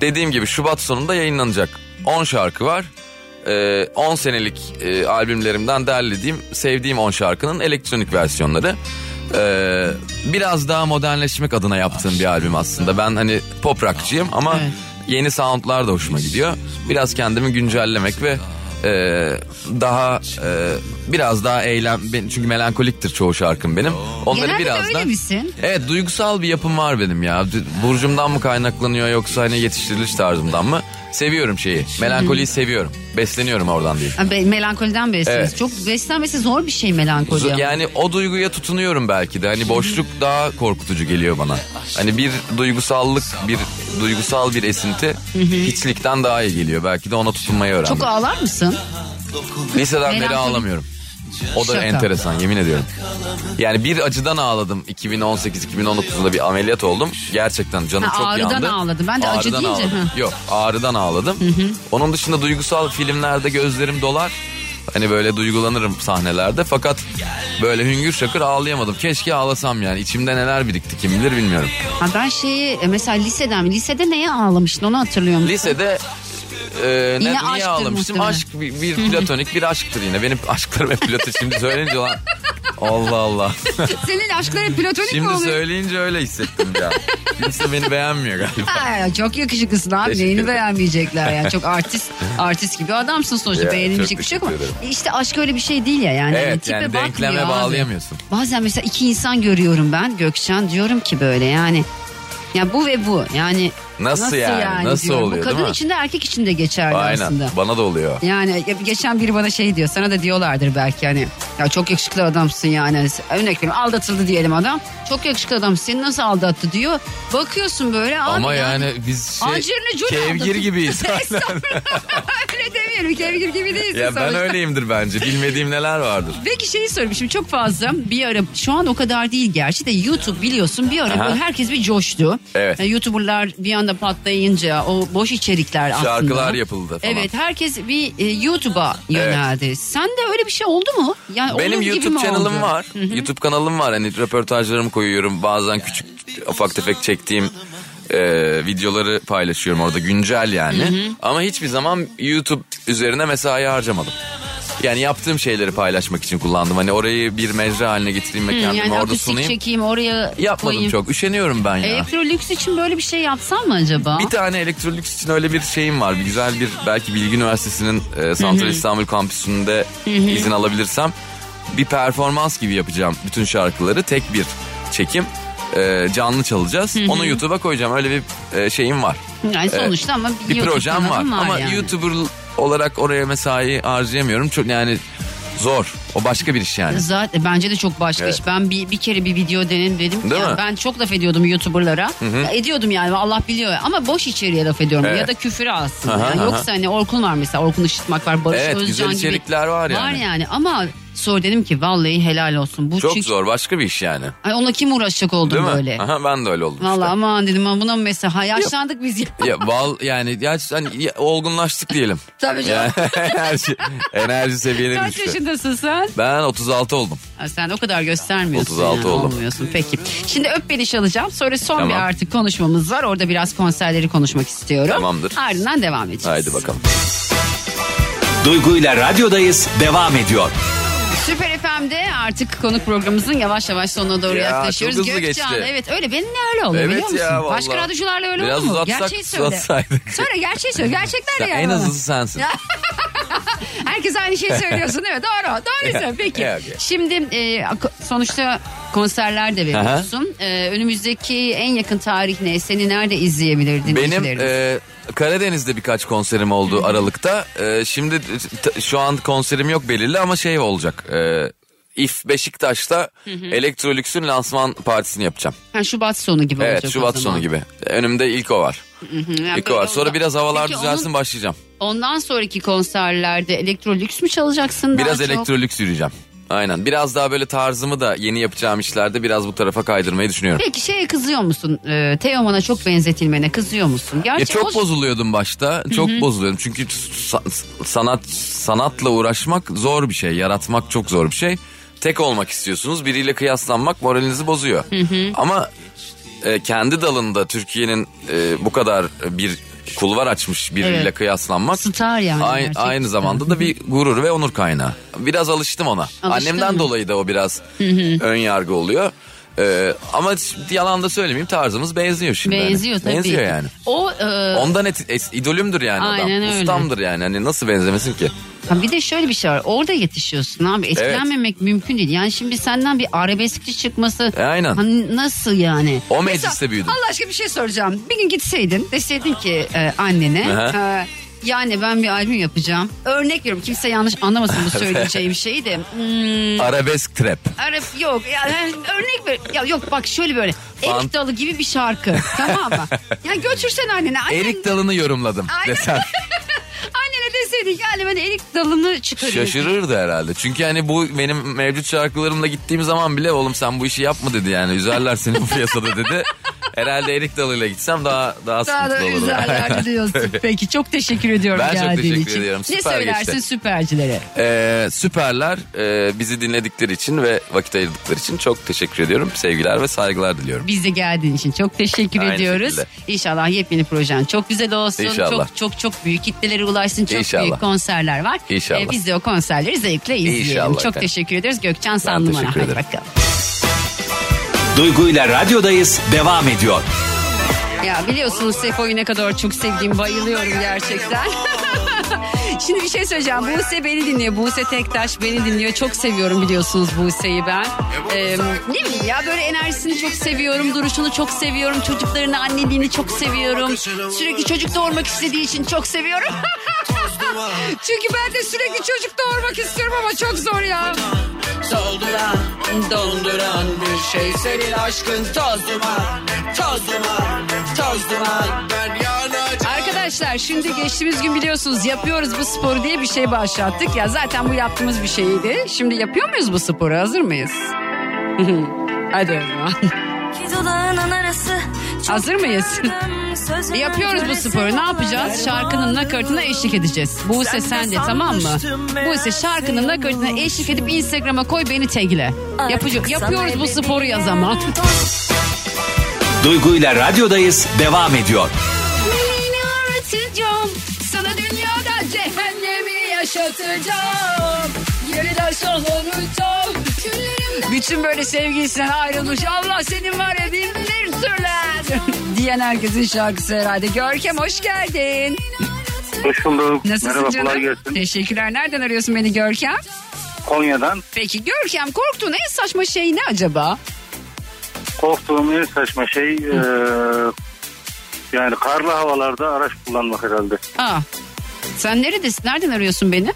Dediğim gibi Şubat sonunda yayınlanacak. 10 şarkı var. Ee, 10 senelik e, albümlerimden derlediğim, sevdiğim 10 şarkının elektronik versiyonları. Ee, biraz daha modernleşmek adına yaptığım bir albüm aslında. Ben hani pop rockçıyım ama Evet. yeni soundlar da hoşuma gidiyor. Biraz kendimi güncellemek ve e, daha e, biraz daha eylem ben, çünkü melankoliktir çoğu şarkım benim. Onları Genelde de biraz öyle da misin? Evet duygusal bir yapım var benim ya. Burcumdan mı kaynaklanıyor yoksa hani yetiştiriliş tarzımdan mı? Seviyorum şeyi. Melankoliyi seviyorum. Besleniyorum oradan. Ha, be- melankoliden besleniyorsun. Evet. Çok beslenmesi zor bir şey melankoli. Z- ama. Yani o duyguya tutunuyorum belki de. Hani boşluk daha korkutucu geliyor bana. Hani bir duygusallık, bir duygusal bir esinti hiçlikten daha iyi geliyor. Belki de ona tutunmayı öğrendim. Çok ağlar mısın? Liseden beri Melankoli- ağlamıyorum. O da Şaka. enteresan yemin ediyorum. Yani bir acıdan ağladım 2018-2019'da bir ameliyat oldum. Gerçekten canım Ha, çok ağrıdan yandı. ağladın. Ben de acı Ağrıdan deyince, ağladım. Yok ağrıdan ağladım. Onun dışında duygusal filmlerde gözlerim dolar. Hani böyle duygulanırım sahnelerde fakat böyle hüngür şakır ağlayamadım. Keşke ağlasam yani. İçimde neler birikti kim bilir bilmiyorum. Ha, ben şeyi e, mesela liseden lisede neye ağlamıştın onu hatırlıyor musun? Lisede e, ne, niye ağlamıştım? Aşk bir, bir platonik bir aşktır yine. Benim aşklarım hep platonik. Şimdi söyleyince lan Allah Allah. Senin aşkların platonik mi Şimdi oluyor? söyleyince öyle hissettim ya. Kimse beni beğenmiyor galiba. Ha, çok yakışıklısın abi. Teşekkür Neyini ederim. beğenmeyecekler ya. Çok artist artist gibi adamsın sonuçta. Ya, Beğenilecek bir şey yok ama. ederim. İşte aşk öyle bir şey değil ya. Yani, Evet, Hani tipe yani denkleme abi. bağlayamıyorsun. Bazen mesela iki insan görüyorum ben Gökçen. Diyorum ki böyle yani. Ya bu ve bu. Yani Nasıl yani? Nasıl diyorum. oluyor, Bu kadın değil mi? için de erkek için de geçerli Aynen aslında. bana da oluyor. Yani ya geçen biri bana şey diyor sana da diyorlardır belki hani ya çok yakışıklı adamsın yani örnek veriyorum aldatıldı diyelim adam çok yakışıklı adam seni nasıl aldattı diyor bakıyorsun böyle abi Ama yani biz şey, kevgir gibiyiz. öyle demeyelim kevgir gibi değilsin ya ben sonuçta. öyleyimdir bence. Bilmediğim neler vardır. Peki şeyi sorayım şimdi çok fazla bir ara şu an o kadar değil gerçi de YouTube biliyorsun bir ara böyle herkes bir coştu. Evet. Yani YouTuber'lar bir anda patlayınca o boş içerikler aslında. Şarkılar yapıldı falan. Evet herkes bir e, YouTube'a yöneldi. Sen de öyle bir şey oldu mu? Yani Benim onun gibi YouTube kanalım var. YouTube kanalım var. Hani röportajlarımı koyuyorum. Bazen küçük ufak tefek çektiğim e, videoları paylaşıyorum orada güncel yani. Ama hiçbir zaman YouTube üzerine mesai harcamadım. Yani yaptığım şeyleri paylaşmak için kullandım. Hani orayı bir mecra haline getireyim ve Hı, kendimi yani orada sunayım. çekeyim oraya Yapmadım koyayım. çok. Üşeniyorum ben ya. Elektrolüks için böyle bir şey yapsam mı acaba? Bir tane elektrolüks için öyle bir şeyim var. Bir güzel bir belki Bilgi Üniversitesi'nin e, Santral İstanbul kampüsünde izin alabilirsem bir performans gibi yapacağım bütün şarkıları tek bir çekim e, canlı çalacağız. Onu YouTube'a koyacağım. Öyle bir e, şeyim var. yani sonuçta ama Bir YouTube projem var. kanalın Ama yani. YouTuber olarak oraya mesai harcayamıyorum. Çok yani zor. O başka bir iş yani. Zaten bence de çok başka Evet. iş. Ben bir, bir kere bir video denedim dedim. ki ya mi? Ben çok laf ediyordum YouTuber'lara. Ya ediyordum yani Allah biliyor. Ama boş içeriğe laf ediyorum. Evet. Ya da küfüre aslında. Aha, Yani aha. Yoksa hani Orkun var mesela. Orkun Işıtmak var. Barış Evet, Özcan güzel gibi. içerikler var yani. Var yani ama sonra dedim ki vallahi helal olsun. Bu Çok çünkü, zor. Başka bir iş yani. Ay onunla kim uğraşacak oldum Değil mi? böyle. Aha, ben de öyle oldum Vallahi işte. aman dedim ama buna mı mesela ha, yaşlandık biz ya. Ya val yani ya, hani ya, olgunlaştık diyelim. Tabii canım. Yani enerji, enerji seviyeleri Kaç düştü. yaşındasın sen? Ben 36 oldum. Ha, Sen o kadar göstermiyorsun. 36 yani, oldum. Olmuyorsun. Peki. Şimdi öp beni çalacağım. Sonra son Tamam. bir artık konuşmamız var. Orada biraz konserleri konuşmak istiyorum. Tamamdır. Ardından devam edeceğiz. Haydi bakalım. Duygu ile radyodayız devam ediyor. Süper FM'de artık konuk programımızın yavaş yavaş sonuna doğru Ya, yaklaşıyoruz. çok hızlı Gökçen, geçti. evet öyle benimle öyle oluyor Evet biliyor musun? ya, vallahi. Başka radyocularla öyle Biraz olur mu? uzatsak, Gerçeği söyle. uzatsaydık. Söyle gerçeği söyle. Gerçekler Sen ya. en hızlısı sensin. Herkes aynı şeyi söylüyorsun değil mi? Doğru. Doğru söylüyorsun. Peki. Ya, okey. Şimdi e, sonuçta konserler de veriyorsun. E, önümüzdeki en yakın tarih ne? Seni nerede izleyebilir Benim e, Karadeniz'de birkaç konserim oldu Aralık'ta. E, şimdi t- şu an konserim yok belirli ama şey olacak. E, İF Beşiktaş'ta Electrolux'un lansman partisini yapacağım. Ha, Şubat sonu gibi olacak Evet Şubat o zaman. sonu gibi. Önümde ilk o var. Yani İlk o var. Sonra biraz havalar Peki düzelsin onun- başlayacağım. ondan sonraki konserlerde Electrolux mü çalacaksın? Biraz daha çok? Electrolux yürüyeceğim. Aynen. Biraz daha böyle tarzımı da yeni yapacağım işlerde biraz bu tarafa kaydırmayı düşünüyorum. Peki şeye kızıyor musun? Ee, Teoman'a çok benzetilmene kızıyor musun? Gerçi Ya çok o- bozuluyordum başta. Çok bozuluyordum. Çünkü sa- sanat sanatla uğraşmak zor bir şey. Yaratmak çok zor bir şey. Tek olmak istiyorsunuz. Biriyle kıyaslanmak moralinizi bozuyor. Ama e, kendi dalında Türkiye'nin e, bu kadar bir kulvar açmış biriyle Evet. kıyaslanmak Star yani Aynı, gerçekten. aynı zamanda da bir gurur ve onur kaynağı. Biraz alıştım ona. Annemden mı? dolayı da o biraz ön yargı oluyor. Ee, ama yalan da söylemeyeyim tarzımız benziyor şimdi. hani. benziyor tabii. Benziyor yani. O e, Ondan et, es- idolümdür yani Aynen adam. öyle. Ustamdır yani. Hani nasıl benzemesin ki? Ha bir de şöyle bir şey var. Orada yetişiyorsun abi. Etkilenmemek mümkün değil. Yani şimdi senden bir arabeskçi çıkması E, aynen. hani nasıl yani? O mecliste büyüdün. Allah aşkına bir şey soracağım. Bir gün gitseydin deseydin ki e, annene Aha. e, yani ben bir albüm yapacağım. Örnek veriyorum kimse yanlış anlamasın bu söyleyeceğim şeyi de. Hmm, Arabesk trap. Arap yok yani örnek ver. Ya yok bak şöyle böyle. Fan- Erik dalı gibi bir şarkı. tamam mı? Ya götürsen annene. Annen, Erik dalını yorumladım Aynen. desem. Ki anne ben erik dalını çıkarıyorum. Şaşırırdı herhalde. Çünkü hani bu benim mevcut şarkılarımla gittiğim zaman bile oğlum sen bu işi yapma dedi yani. Üzerler seni bu piyasada dedi. Herhalde erik dalıyla gitsem daha daha, Daha da sıkıntılı olur. güzeller diyorsun. Peki çok teşekkür ediyorum Ben çok geldiğin teşekkür için. ediyorum. Ne Süper söylersin geçti. süpercilere? Ee, süperler Ee, bizi dinledikleri için ve vakit ayırdıkları için çok teşekkür ediyorum. Sevgiler ve saygılar diliyorum. Biz de geldiğin için çok teşekkür Aynı ediyoruz. şekilde. İnşallah yepyeni projen çok güzel olsun. İnşallah. Çok çok çok büyük kitlelere ulaşsın. Çok İnşallah. büyük konserler var. İnşallah. biz de o konserleri zevkle izleyelim. İnşallah çok efendim. teşekkür ederiz. Gökçen Sanlıman'a. Hadi bakalım. Duygu ile radyodayız devam ediyor. Ya biliyorsunuz Sefo'yu ne kadar çok sevdiğimi bayılıyorum gerçekten. Şimdi bir şey söyleyeceğim. Buse beni dinliyor. Buse Tektaş beni dinliyor. Çok seviyorum biliyorsunuz Buse'yi ben. Ee, ne bileyim ya böyle enerjisini çok seviyorum. Duruşunu çok seviyorum. Çocuklarını anneliğini çok seviyorum. Sürekli çocuk doğurmak istediği için çok seviyorum. Çünkü ben de sürekli çocuk doğurmak istiyorum ama çok zor ya. Dolduran, donduran bir şey senin aşkın toz duman, toz duman, toz duman. Arkadaşlar şimdi geçtiğimiz gün biliyorsunuz yapıyoruz bu sporu diye bir şey başlattık. Ya zaten bu yaptığımız bir şeydi. Şimdi yapıyor muyuz bu sporu? Hazır mıyız? Hadi o zaman. Hazır mıyız? sözüme Yapıyoruz bu sporu. Ne yapacağız? Şarkının nakaratına eşlik edeceğiz. Buse sen de tamam mı? Buse şarkının nakaratına eşlik edip Instagram'a koy beni tagle. Yapıcı, yapıyoruz bu sporu ya zaman. Duygu ile radyodayız devam ediyor. Sana dünyada cehennemi yaşatacağım. Yeniden sallanacağım. Bütün böyle sevgilisinden ayrılmış. Allah senin var ya bir türler. Diyen herkesin şarkısı herhalde. Görkem hoş geldin. Hoş bulduk. Nasılsın Merhaba canım? kolay gelsin. Teşekkürler. Nereden arıyorsun beni Görkem? Konya'dan Peki Görkem korktuğun en saçma şey ne acaba? korktuğum en saçma şey e, yani karlı havalarda araç kullanmak herhalde. Aa, sen neredesin? Nereden arıyorsun beni?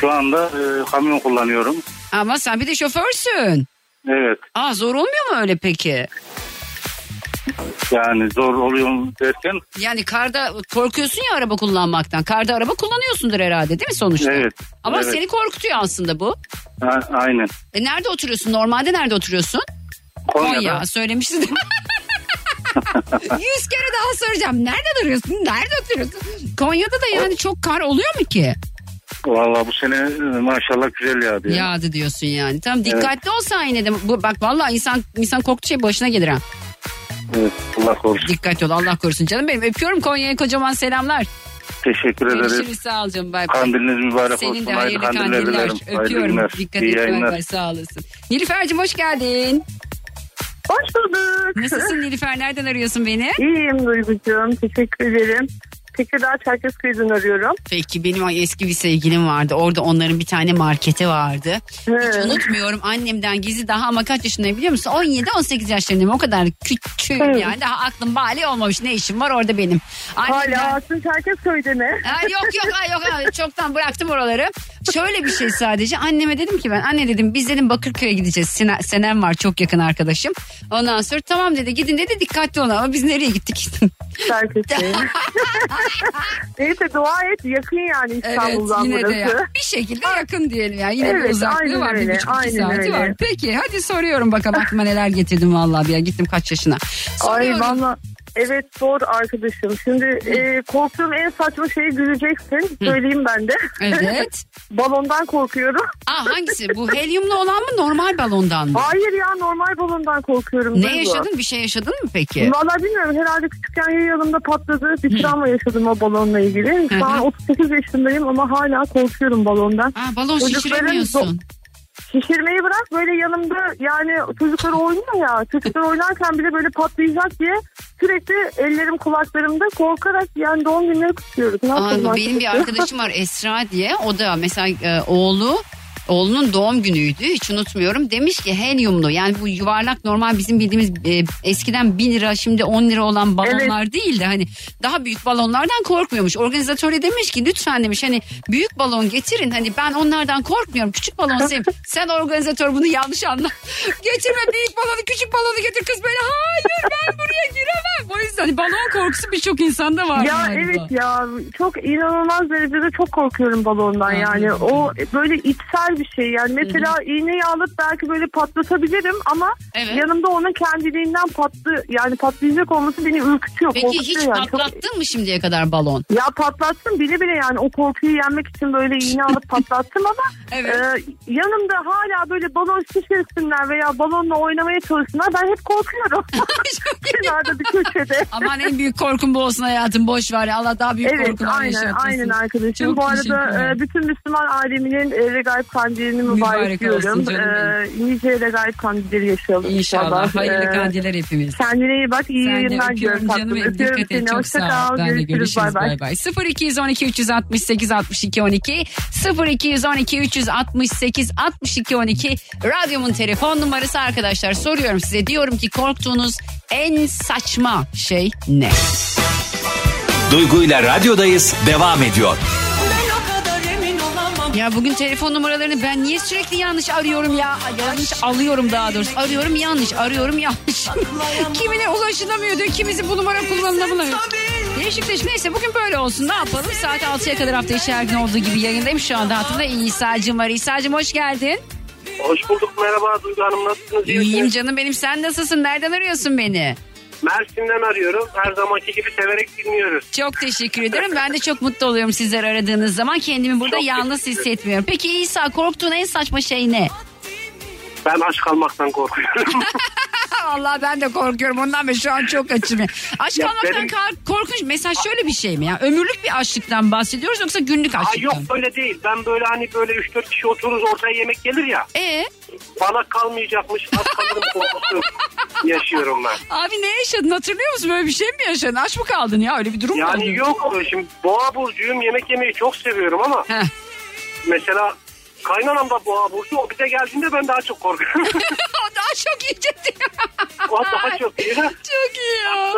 Şu anda e, kamyon kullanıyorum. Ama sen bir de şoförsün. Evet Aa zor olmuyor mu öyle peki? yani zor oluyor mu derken Yani karda korkuyorsun ya araba kullanmaktan. Karda araba kullanıyorsundur herhalde değil mi sonuçta? Evet, Ama evet. seni korkutuyor aslında bu. a- aynen. E nerede oturuyorsun? Normalde nerede oturuyorsun? Konya'da Konya. Mi? Yüz kere daha soracağım. Nerede duruyorsun? Nerede oturuyorsun? Konya'da da yani çok kar oluyor mu ki? Valla bu sene e, maşallah güzel yağdı. ya. Yağdı diyorsun yani. Tamam dikkatli olsan yine de. Bu, bak vallahi insan insan korktuğu şey başına gelir ha. Evet, Allah korusun. Dikkatli ol Allah korusun canım benim. Öpüyorum Konya'ya kocaman selamlar. Teşekkür ederiz. Görüşürüz sağ ol canım. Bay bay. Kandiliniz mübarek Senin olsun. de hayırlı kandiller kandiller. Hayırlı Öpüyorum. günler. Dikkat İyi et. Bay yayınlar. bay sağ olasın. Nilüfer'cim hoş geldin. Hoş bulduk. Nasılsın Nilüfer? Nereden arıyorsun beni? İyiyim Duygucuğum. Teşekkür ederim. Tekirdağ Çerkezköy'den arıyorum. Peki benim eski bir sevgilim vardı. Orada onların bir tane marketi vardı. Hiç He. unutmuyorum annemden gizli daha ama kaç yaşındayım biliyor musun? 17-18 yaşlarındayım. O kadar küçük yani. Daha aklım bali olmamış. Ne işim var orada benim. Annemden... Hala aslında Çerkezköy'de mi? Ha, yok yok ha, yok ha, çoktan bıraktım oraları. Şöyle bir şey sadece anneme dedim ki ben anne dedim biz dedim Bakırköy'e gideceğiz. Sena, Senem var çok yakın arkadaşım. Ondan sonra tamam dedi gidin dedi dikkatli olun ama biz nereye gittik? Neyse dua et yakın yani evet İstanbul'dan yine burası. de ya. bir şekilde yakın diyelim ya. Yine bir Evet, uzaklığı aynen var bir öyle, buçuk iki aynen saati öyle. var. Peki hadi soruyorum bakalım aklıma neler getirdim vallahi bir ya gittim kaç yaşına. Ay Soruyorum. valla evet zor arkadaşım. Şimdi e, korktuğum en saçma şeyi güleceksin. Söyleyeyim ben de. Evet. Balondan korkuyorum. Aa hangisi bu helyumlu olan mı normal balondan mı? Hayır ya normal balondan korkuyorum. Ne Duygu. yaşadın bir şey yaşadın mı peki? Valla bilmiyorum herhalde küçükken her yanımda patladı. Bir travma yaşadım o balonla ilgili. Şu an 38 yaşındayım ama hala korkuyorum balondan. Aa, balon Çocukların şişiremiyorsun. Şişirmeyi bırak böyle yanımda yani çocuklar oynuyor ya çocuklar oynarken bile böyle patlayacak diye sürekli ellerim kulaklarımda korkarak yani doğum günleri kutluyoruz. Ne benim bir arkadaşım var Esra diye. O da mesela e, oğlu Oğlunun doğum günüydü hiç unutmuyorum. Demiş ki helyumlu yani bu yuvarlak normal bizim bildiğimiz e, eskiden 1 lira şimdi 10 lira olan balonlar değil de hani daha büyük balonlardan korkmuyormuş. Organizatör de demiş ki lütfen demiş hani büyük balon getirin hani ben onlardan korkmuyorum küçük balon sevim. Sen organizatör bunu yanlış anla. Getirme büyük balonu küçük balonu getir kız böyle hayır ben buraya giremem. O yüzden hani balon korkusu birçok insanda var. Ya galiba. evet ya çok inanılmaz derecede çok korkuyorum balondan yani. O böyle içsel bir şey yani. Mesela iğneyi alıp belki böyle patlatabilirim ama Evet. yanımda onun kendiliğinden patlı yani patlayacak olması beni ürkütüyor. Peki korkutuyor hiç yani. Çok- patlattın mı şimdiye kadar balon? Ya patlattım bile bile yani o korkuyu yenmek için böyle iğne alıp patlattım ama Evet. e, yanımda hala böyle balon şişirsinler veya balonla oynamaya çalışsınlar ben hep korkuyorum. Kenarda bir köşede. Aman en büyük korkun bu olsun hayatım boş ver. Allah daha büyük Evet korkular aynen yaşatmasın. aynen arkadaşım. Çok Bu arada e, bütün Müslüman aleminin e, regaib kandilini mübarek Mübarek diyorum. canım E, nice regaib kandilleri yaşayalım İnşallah. inşallah. Hayırlı E, kandiller hepimiz. Kendine iyi bak iyi Sen de yayınlar diyorum canım benim. Öpüyorum Dikkat et seni. çok Hoşça sağ ol. kal. Ben de Görüşürüz. bay. Bay bay. 0212 368 62 12 0212 368 62 12 radyomun telefon numarası arkadaşlar soruyorum size diyorum ki korktuğunuz en saçma şey ne? Duygu ile radyodayız devam ediyor. Ya bugün telefon numaralarını ben niye sürekli yanlış arıyorum ya? Yanlış alıyorum daha doğrusu. Arıyorum yanlış, arıyorum yanlış. Kimine ulaşılamıyor diyor, kimisi bu numara kullanılamıyor. Değişik değişik. Neyse bugün böyle olsun. Ne yapalım? Saat 6'ya kadar hafta içi her gün olduğu gibi yayındayım. Şu anda hatırda İsa'cığım var. İsa'cığım hoş geldin. Hoş bulduk merhaba Duygu Hanım nasılsınız? İyi İyiyim canım benim. Sen nasılsın? Nereden arıyorsun beni? Mersin'den arıyorum. Her zamanki gibi severek dinliyoruz. Çok teşekkür ederim. Ben de çok mutlu oluyorum sizler aradığınız zaman. Kendimi burada Çok yalnız hissetmiyorum. Peki İsa korktuğun en saçma şey ne? Ben aç kalmaktan korkuyorum. Allah ben de korkuyorum ondan beri şu an çok açım. ya. Aşk Ya kalmaktan benim- kar- korkunç. Mesela şöyle bir şey mi ya? Ömürlük bir açlıktan bahsediyoruz yoksa günlük Aa, açlıktan? yok öyle değil. Ben böyle hani böyle 3-4 kişi otururuz ortaya yemek gelir ya. E Bana kalmayacakmış aç kalırım korkusu yaşıyorum ben. abi ne yaşadın hatırlıyor musun? Böyle bir şey mi yaşadın? Aç mı kaldın ya? Öyle bir durum mu oldu? Yani yok şimdi boğa burcuyum yemek yemeyi çok seviyorum ama Heh. mesela kaynanam da boğa burcu o bize geldiğinde ben daha çok korkuyorum. o daha çok yiyecekti. o daha çok iyi. çok iyi ya.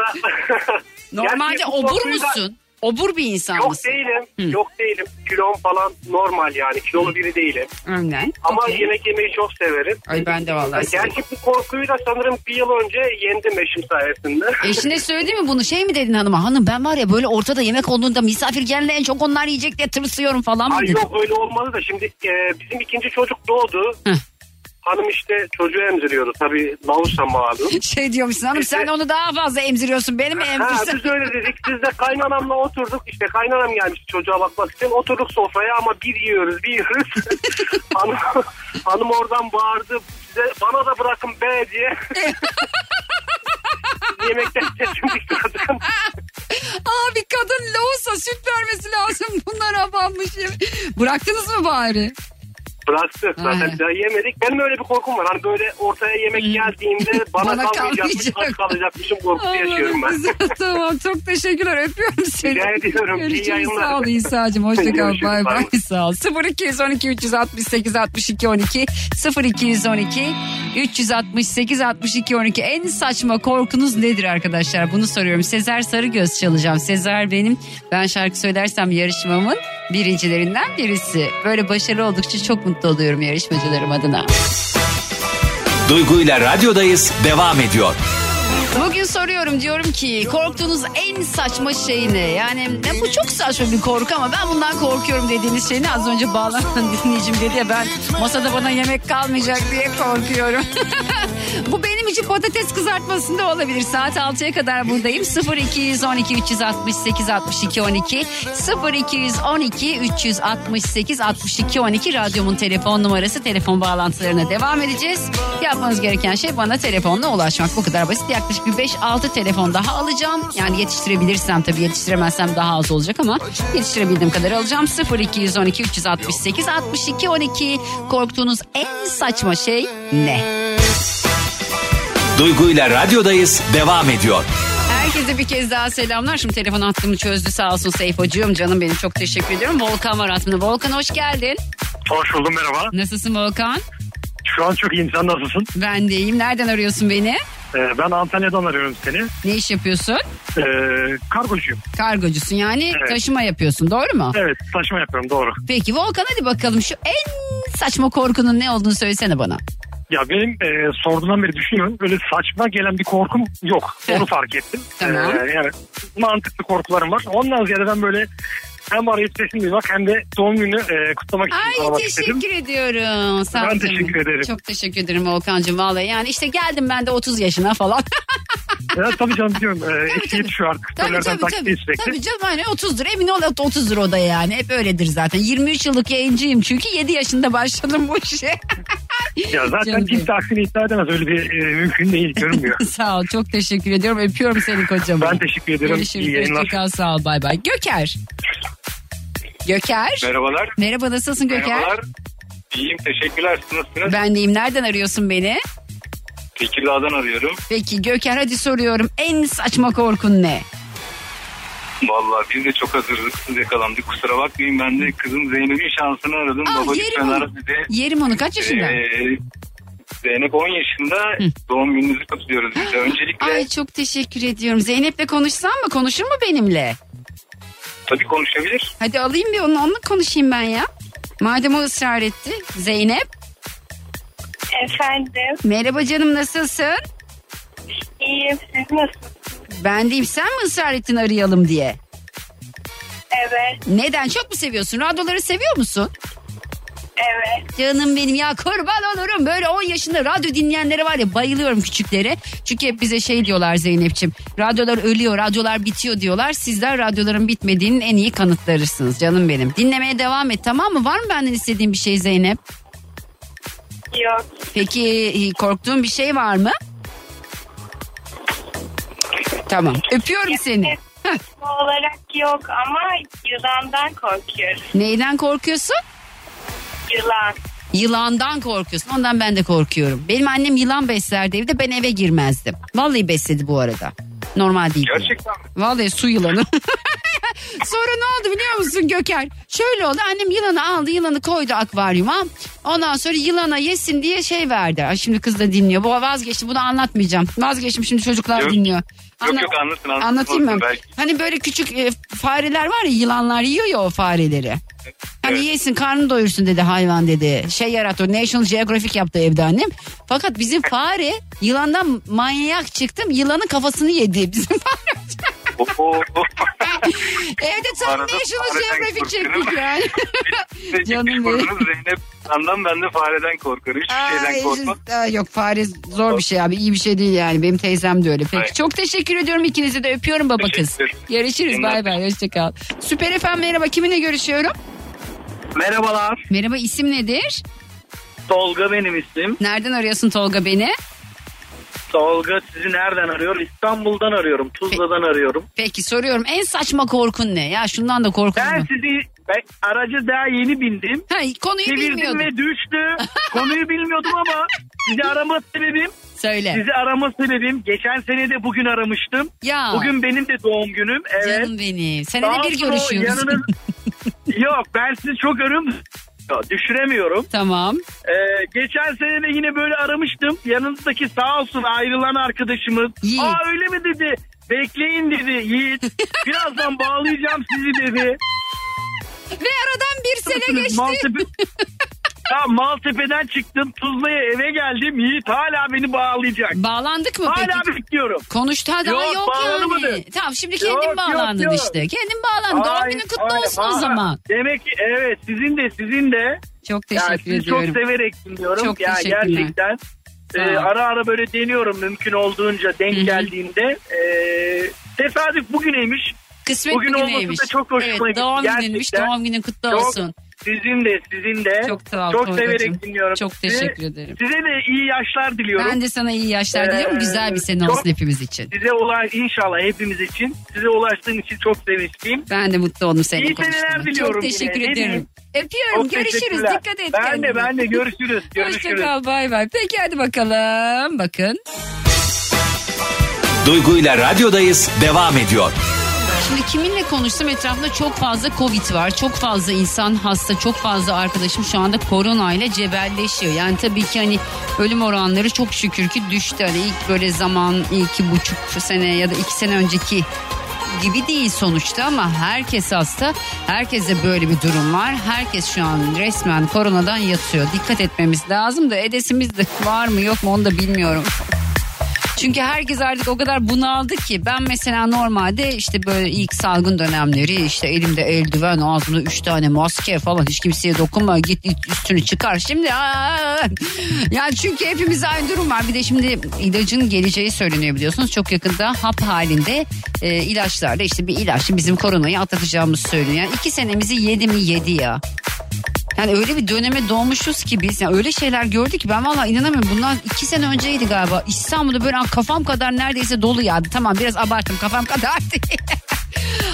Normalde obur musun? Obur bir insan Yok mısın? değilim. Yok değilim. Kilom falan normal yani. Kilolu biri değilim. Önden. Ama Okey. yemek yemeyi çok severim. Ay ben de vallahi seviyorum. Gerçi bu korkuyu da sanırım bir yıl önce yendim eşim sayesinde. Eşine söyledi mi bunu? Şey mi dedin hanıma? Hanım ben var ya böyle ortada yemek olduğunda misafir geldiğinde en çok onlar yiyecek diye tırsıyorum falan mı Ay dedin? yok öyle olmadı da şimdi e, bizim ikinci çocuk doğdu. Heh. Hanım işte çocuğu emziriyordu. Tabii Lavuş'tan malum. Şey diyormuşsun hanım sen onu daha fazla emziriyorsun. Beni mi Ha, emzirsen? biz öyle dedik. Biz de kaynanamla oturduk. İşte kaynanam gelmiş çocuğa bakmak için. Oturduk sofraya ama bir yiyoruz bir yiyoruz. hanım, hanım oradan bağırdı. Size, bana da bırakın be diye. Yemekten sesimi çıkardım. Abi kadın lohusa süt vermesi lazım. Bunlar abanmış. Bıraktınız mı bari? Bıraktık zaten Aynen. daha yemedik. Benim öyle bir korkum var. Hani böyle ortaya yemek geldiğinde bana, Bana kalmayacakmış, kalmayacak. aç kalacakmışım korkusu yaşıyorum ben. Güzel, tamam çok teşekkürler öpüyorum seni. Rica ediyorum, iyi yayınlar. sağ ol İsa'cığım hoşça kal Görüşürüz, bay bay bay bay. sağ ol. 0212 368 62 12 0212 368 62 12 en saçma korkunuz nedir arkadaşlar bunu soruyorum. Sezer Sarıgöz çalacağım. Sezer benim ben şarkı söylersem yarışmamın birincilerinden birisi. Böyle başarılı oldukça çok mutlu oluyorum yarışmacılarım adına. Duygu ile radyodayız devam ediyor. Bugün soruyorum diyorum ki korktuğunuz en saçma şey ne? Yani ne, bu çok saçma bir korku ama ben bundan korkuyorum dediğiniz şey ne? Az önce bağlanan dinleyicim dedi ya ben masada bana yemek kalmayacak diye korkuyorum. bu benim için patates kızartmasında olabilir. Saat 6'ya kadar buradayım. 0212 368 62 12 0212 368 62 12 radyomun telefon numarası telefon bağlantılarına devam edeceğiz. Yapmanız gereken şey bana telefonla ulaşmak. Bu kadar basit. Yaklaşık yaklaşık bir 5-6 telefon daha alacağım. Yani yetiştirebilirsem tabii yetiştiremezsem daha az olacak ama yetiştirebildiğim kadar alacağım. 0212 368 62 12 korktuğunuz en saçma şey ne? Duygu ile radyodayız devam ediyor. Herkese bir kez daha selamlar. Şimdi telefon hattımı çözdü sağ olsun Seyfocuğum. Canım benim çok teşekkür ediyorum. Volkan var hattımda. Volkan hoş geldin. Hoş buldum merhaba. Nasılsın Volkan? Şu an çok iyiyim sen nasılsın? Ben de iyiyim. Nereden arıyorsun beni? Ee, ben Antalya'dan arıyorum seni. Ne iş yapıyorsun? Ee, kargocuyum. Kargocusun yani Evet. taşıma yapıyorsun doğru mu? Evet taşıma yapıyorum doğru. Peki Volkan hadi bakalım şu en saçma korkunun ne olduğunu söylesene bana. Ya benim e, sorduğundan beri düşünüyorum. Öyle saçma gelen bir korkum yok. Onu fark ettim. Tamam. Ee, yani mantıklı korkularım var. Ondan ziyade ben böyle hem arayıp sesini duymak hem de doğum günü e, kutlamak için Ay aramak teşekkür istedim. ediyorum. Sağ Ben canım. teşekkür ederim. Çok teşekkür ederim Volkan'cığım vallahi. Yani işte geldim ben de 30 yaşına falan. Ya, tabii canım biliyorum. E, eski yetişiyor artık. tabii tabii tabii. Tabii canım hani 30'dur emin ol 30'dur o da yani. Hep öyledir zaten. 23 yıllık yayıncıyım çünkü 7 yaşında başladım bu işe. Ya zaten Canım kimse aksini iddia edemez. Öyle bir e, mümkün değil. Görünmüyor. sağ ol çok teşekkür ediyorum. Öpüyorum seni kocaman. Ben teşekkür ederim. Görüşürüz. İyi yayınlar. Hoşçakal sağ ol bay bay. Göker. Göker. Merhabalar. Merhaba nasılsın Göker? Merhabalar. İyiyim teşekkürler. Siz Nasılsınız? Ben deyim nereden arıyorsun beni? Tekirdağ'dan arıyorum. Peki Göker hadi soruyorum. En saçma korkun ne? Vallahi biz de çok hazırlıksız yakalandık. Kusura bakmayın ben de kızım Zeynep'in şansını aradım. Aa, Baba yerim lütfen onu. ara. Yerim onu kaç yaşında? Ee, Zeynep 10 yaşında. Doğum gününüzü kutluyoruz biz de. Öncelikle Ay çok teşekkür ediyorum. Zeynep'le konuşsam mı? Konuşur mu benimle? tabii konuşabilir. Hadi alayım bir onu onunla konuşayım ben ya. Madem o ısrar etti. Zeynep. Efendim Merhaba canım nasılsın? iyiyim siz nasılsınız? Ben deyim sen mi ısrar ettin arayalım diye? Evet Neden? Çok mu seviyorsun? Radyoları seviyor musun? evet Canım benim ya kurban olurum. Böyle 10 yaşında radyo dinleyenlere var ya bayılıyorum küçüklere. Çünkü hep bize şey diyorlar Zeynep'ciğim. Radyolar ölüyor, radyolar bitiyor diyorlar. Sizler radyoların bitmediğinin en iyi kanıtlarısınız canım benim. Dinlemeye devam et tamam mı? Var mı benden istediğin bir şey Zeynep? yok Peki e, korktuğun bir şey var mı? Tamam öpüyorum seni. Heh, olarak yok ama yılandan korkuyorum. Neyden korkuyorsun? Yılan. Yılandan korkuyorsun. Ondan ben de korkuyorum. Benim annem yılan beslerdi evde ben eve girmezdim. Vallahi besledi bu arada. Normal değil. Gerçekten mi? Vallahi su yılanı. Sonra ne oldu biliyor musun Göker? Şöyle oldu annem yılanı aldı yılanı koydu akvaryuma. Ondan sonra yılana yesin diye şey verdi. Ay şimdi kız da dinliyor. Bu vazgeçtim bunu anlatmayacağım. Vazgeçtim şimdi çocuklar Yok. dinliyor. Yok, yok, anlatın, anlatın. Anlatayım belki. Hani böyle küçük e, fareler var ya yılanlar yiyor ya o fareleri. Hani Evet. yesin karnını doyursun dedi hayvan dedi. Şey yarattı National Geographic yaptı evde annem. Fakat bizim fare yılandan manyak çıktım yılanın kafasını yedi bizim fare. Evde Geographic korkuyorum. çektik yani. Canım benim. Zeynep. Andan ben de fareden korkarım. Hiçbir Ay, şeyden korkmam. işte- Aa, yok fare zor bir şey abi iyi bir şey değil yani benim teyzem de öyle. Peki Aynen. çok teşekkür ediyorum ikinize de öpüyorum baba kız. İyi bay bay hoşçakal. Süper efendim merhaba kiminle görüşüyorum? Merhabalar. Merhaba isim nedir? Tolga benim ismim. Nereden arıyorsun Tolga beni? Tolga sizi nereden arıyor? İstanbul'dan arıyorum. Tuzla'dan arıyorum. Peki soruyorum en saçma korkun ne? Ya şundan da korkun Ben mu? sizi ben aracı daha yeni bindim. Ha, konuyu Çevirdim bilmiyordum. ve düştü. Konuyu bilmiyordum ama sizi arama sebebim Söyle. sizi arama sebebim geçen sene de bugün aramıştım. Ya Bugün benim de doğum günüm. Evet. canım benim. Senede Daha bir sonra görüşüyoruz. yanınız- Yok ben sizi çok Düşüremiyorum. tamam. Ee, geçen sene de yine böyle aramıştım. Yanınızdaki sağ olsun ayrılan arkadaşımız. Yiğit. Aa öyle mi dedi. Bekleyin dedi Yiğit. Birazdan bağlayacağım sizi dedi. Ve aradan bir sene geçti. Maltepe... Tamam Maltepe'den çıktım. Tuzla'ya eve geldim. Yiğit hala beni bağlayacak. Bağlandık mı Hala peki? bekliyorum. Konuştu ha daha Yok, yok, yani. Tamam şimdi kendin Yok, yok, bağlandın yok. işte. Kendin bağlandın. Doğum günün kutlu ay, olsun o aa, zaman. Demek ki evet sizin de sizin de. Çok Yani teşekkür sizi çok ediyorum. severek dinliyorum. Çok ya teşekkürler. gerçekten. Ol. ara ara böyle deniyorum mümkün olduğunca denk Hı hı. geldiğinde. Ee, tesadüf bugüneymiş. Kısmet Bugün olması bugüneymiş. da çok hoşuma evet, gitti. doğum Gerçekten. gününmüş. Doğum günün kutlu Çok- olsun. Sizin de sizin de. Çok sağ ol Çok Tolgacığım. severek dinliyorum. Çok sizi. teşekkür ederim. Size de iyi yaşlar diliyorum. Ben de sana iyi yaşlar diliyorum. Ee, Güzel bir sene çok- olsun hepimiz için. Size olay inşallah hepimiz için. Size ulaştığım için çok sevinçliyim. Ben de mutlu oldum seninle İyi seneler diliyorum Çok teşekkür yine. Ne ederim. Öpüyorum. Çok Görüşürüz. Dikkat et Ben kendine. de ben de görüşürüz. görüşürüz. Hoşçakal. Bay bay. Peki hadi bakalım. Bakın. Duygu ile radyodayız devam ediyor. Şimdi kiminle konuşsam etrafında çok fazla Covid var. Çok fazla insan hasta, çok fazla arkadaşım şu anda korona ile cebelleşiyor. Yani tabii ki hani ölüm oranları çok şükür ki düştü. Hani ilk böyle zaman iki buçuk sene ya da iki sene önceki gibi değil sonuçta ama herkes hasta. Herkese böyle bir durum var. Herkes şu an resmen koronadan yatıyor. Dikkat etmemiz lazım da edesimiz de var mı yok mu onu da bilmiyorum. Çünkü herkes artık o kadar bunaldı ki ben mesela normalde işte böyle ilk salgın dönemleri işte elimde eldiven ağzımda üç tane maske falan hiç kimseye dokunma git üstünü çıkar. Şimdi aa! yani çünkü hepimiz aynı durum var. Bir de şimdi ilacın geleceği söyleniyor biliyorsunuz. Çok yakında hap halinde e, ilaçlarla işte bir ilaçla bizim koronayı atlatacağımız söyleniyor. Yani iki senemizi yedi mi yedi ya yani öyle bir döneme doğmuşuz ki biz. Yani öyle şeyler gördük ki ben valla inanamıyorum. Bunlar iki sene önceydi galiba. İstanbul'da böyle kafam kadar neredeyse dolu yağdı. Tamam biraz abarttım kafam kadar değil.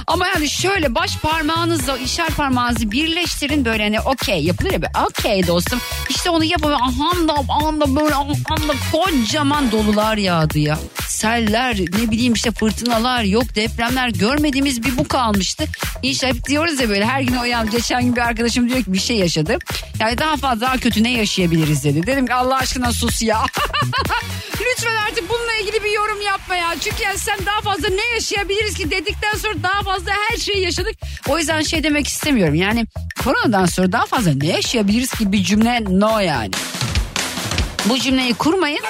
Ama yani şöyle baş parmağınızla işaret parmağınızı birleştirin böyle hani okey yapılır ya okey dostum. İşte onu yapın anda anda böyle anda kocaman dolular yağdı ya. Seller ne bileyim işte fırtınalar yok depremler görmediğimiz bir bu kalmıştı. İnşallah diyoruz ya böyle her gün uyan geçen gün bir arkadaşım diyor ki bir şey yaşadı. Yani daha fazla daha kötü ne yaşayabiliriz dedi. Dedim ki Allah aşkına sus ya. Lütfen artık ilgili bir yorum yapma ya. Çünkü yani sen daha fazla ne yaşayabiliriz ki dedikten sonra daha fazla her şeyi yaşadık. O yüzden şey demek istemiyorum. Yani koronadan sonra daha fazla ne yaşayabiliriz ki bir cümle no yani. Bu cümleyi kurmayın.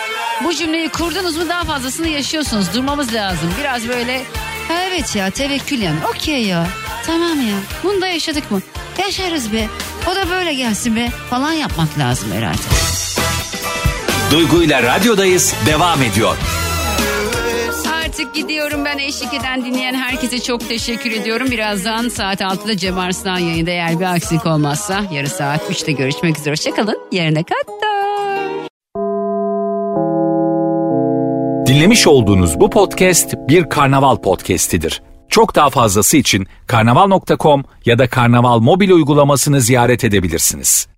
Bu cümleyi kurdunuz mu daha fazlasını yaşıyorsunuz. Durmamız lazım. Biraz böyle "Ha evet ya tevekkül yani. Okey ya. Tamam ya. Bunu da yaşadık mı? Yaşarız be. O da böyle gelsin be. Falan yapmak lazım herhalde. Duygu ile radyodayız devam ediyor. Artık gidiyorum ben eşlik eden dinleyen herkese çok teşekkür ediyorum. Birazdan saat 6'da Cem Arslan yayında eğer bir aksilik olmazsa yarı saat 3'te görüşmek üzere. Hoşçakalın. Yerine kadar. Dinlemiş olduğunuz bu podcast bir karnaval podcastidir. Çok daha fazlası için karnaval.com ya da karnaval mobil uygulamasını ziyaret edebilirsiniz.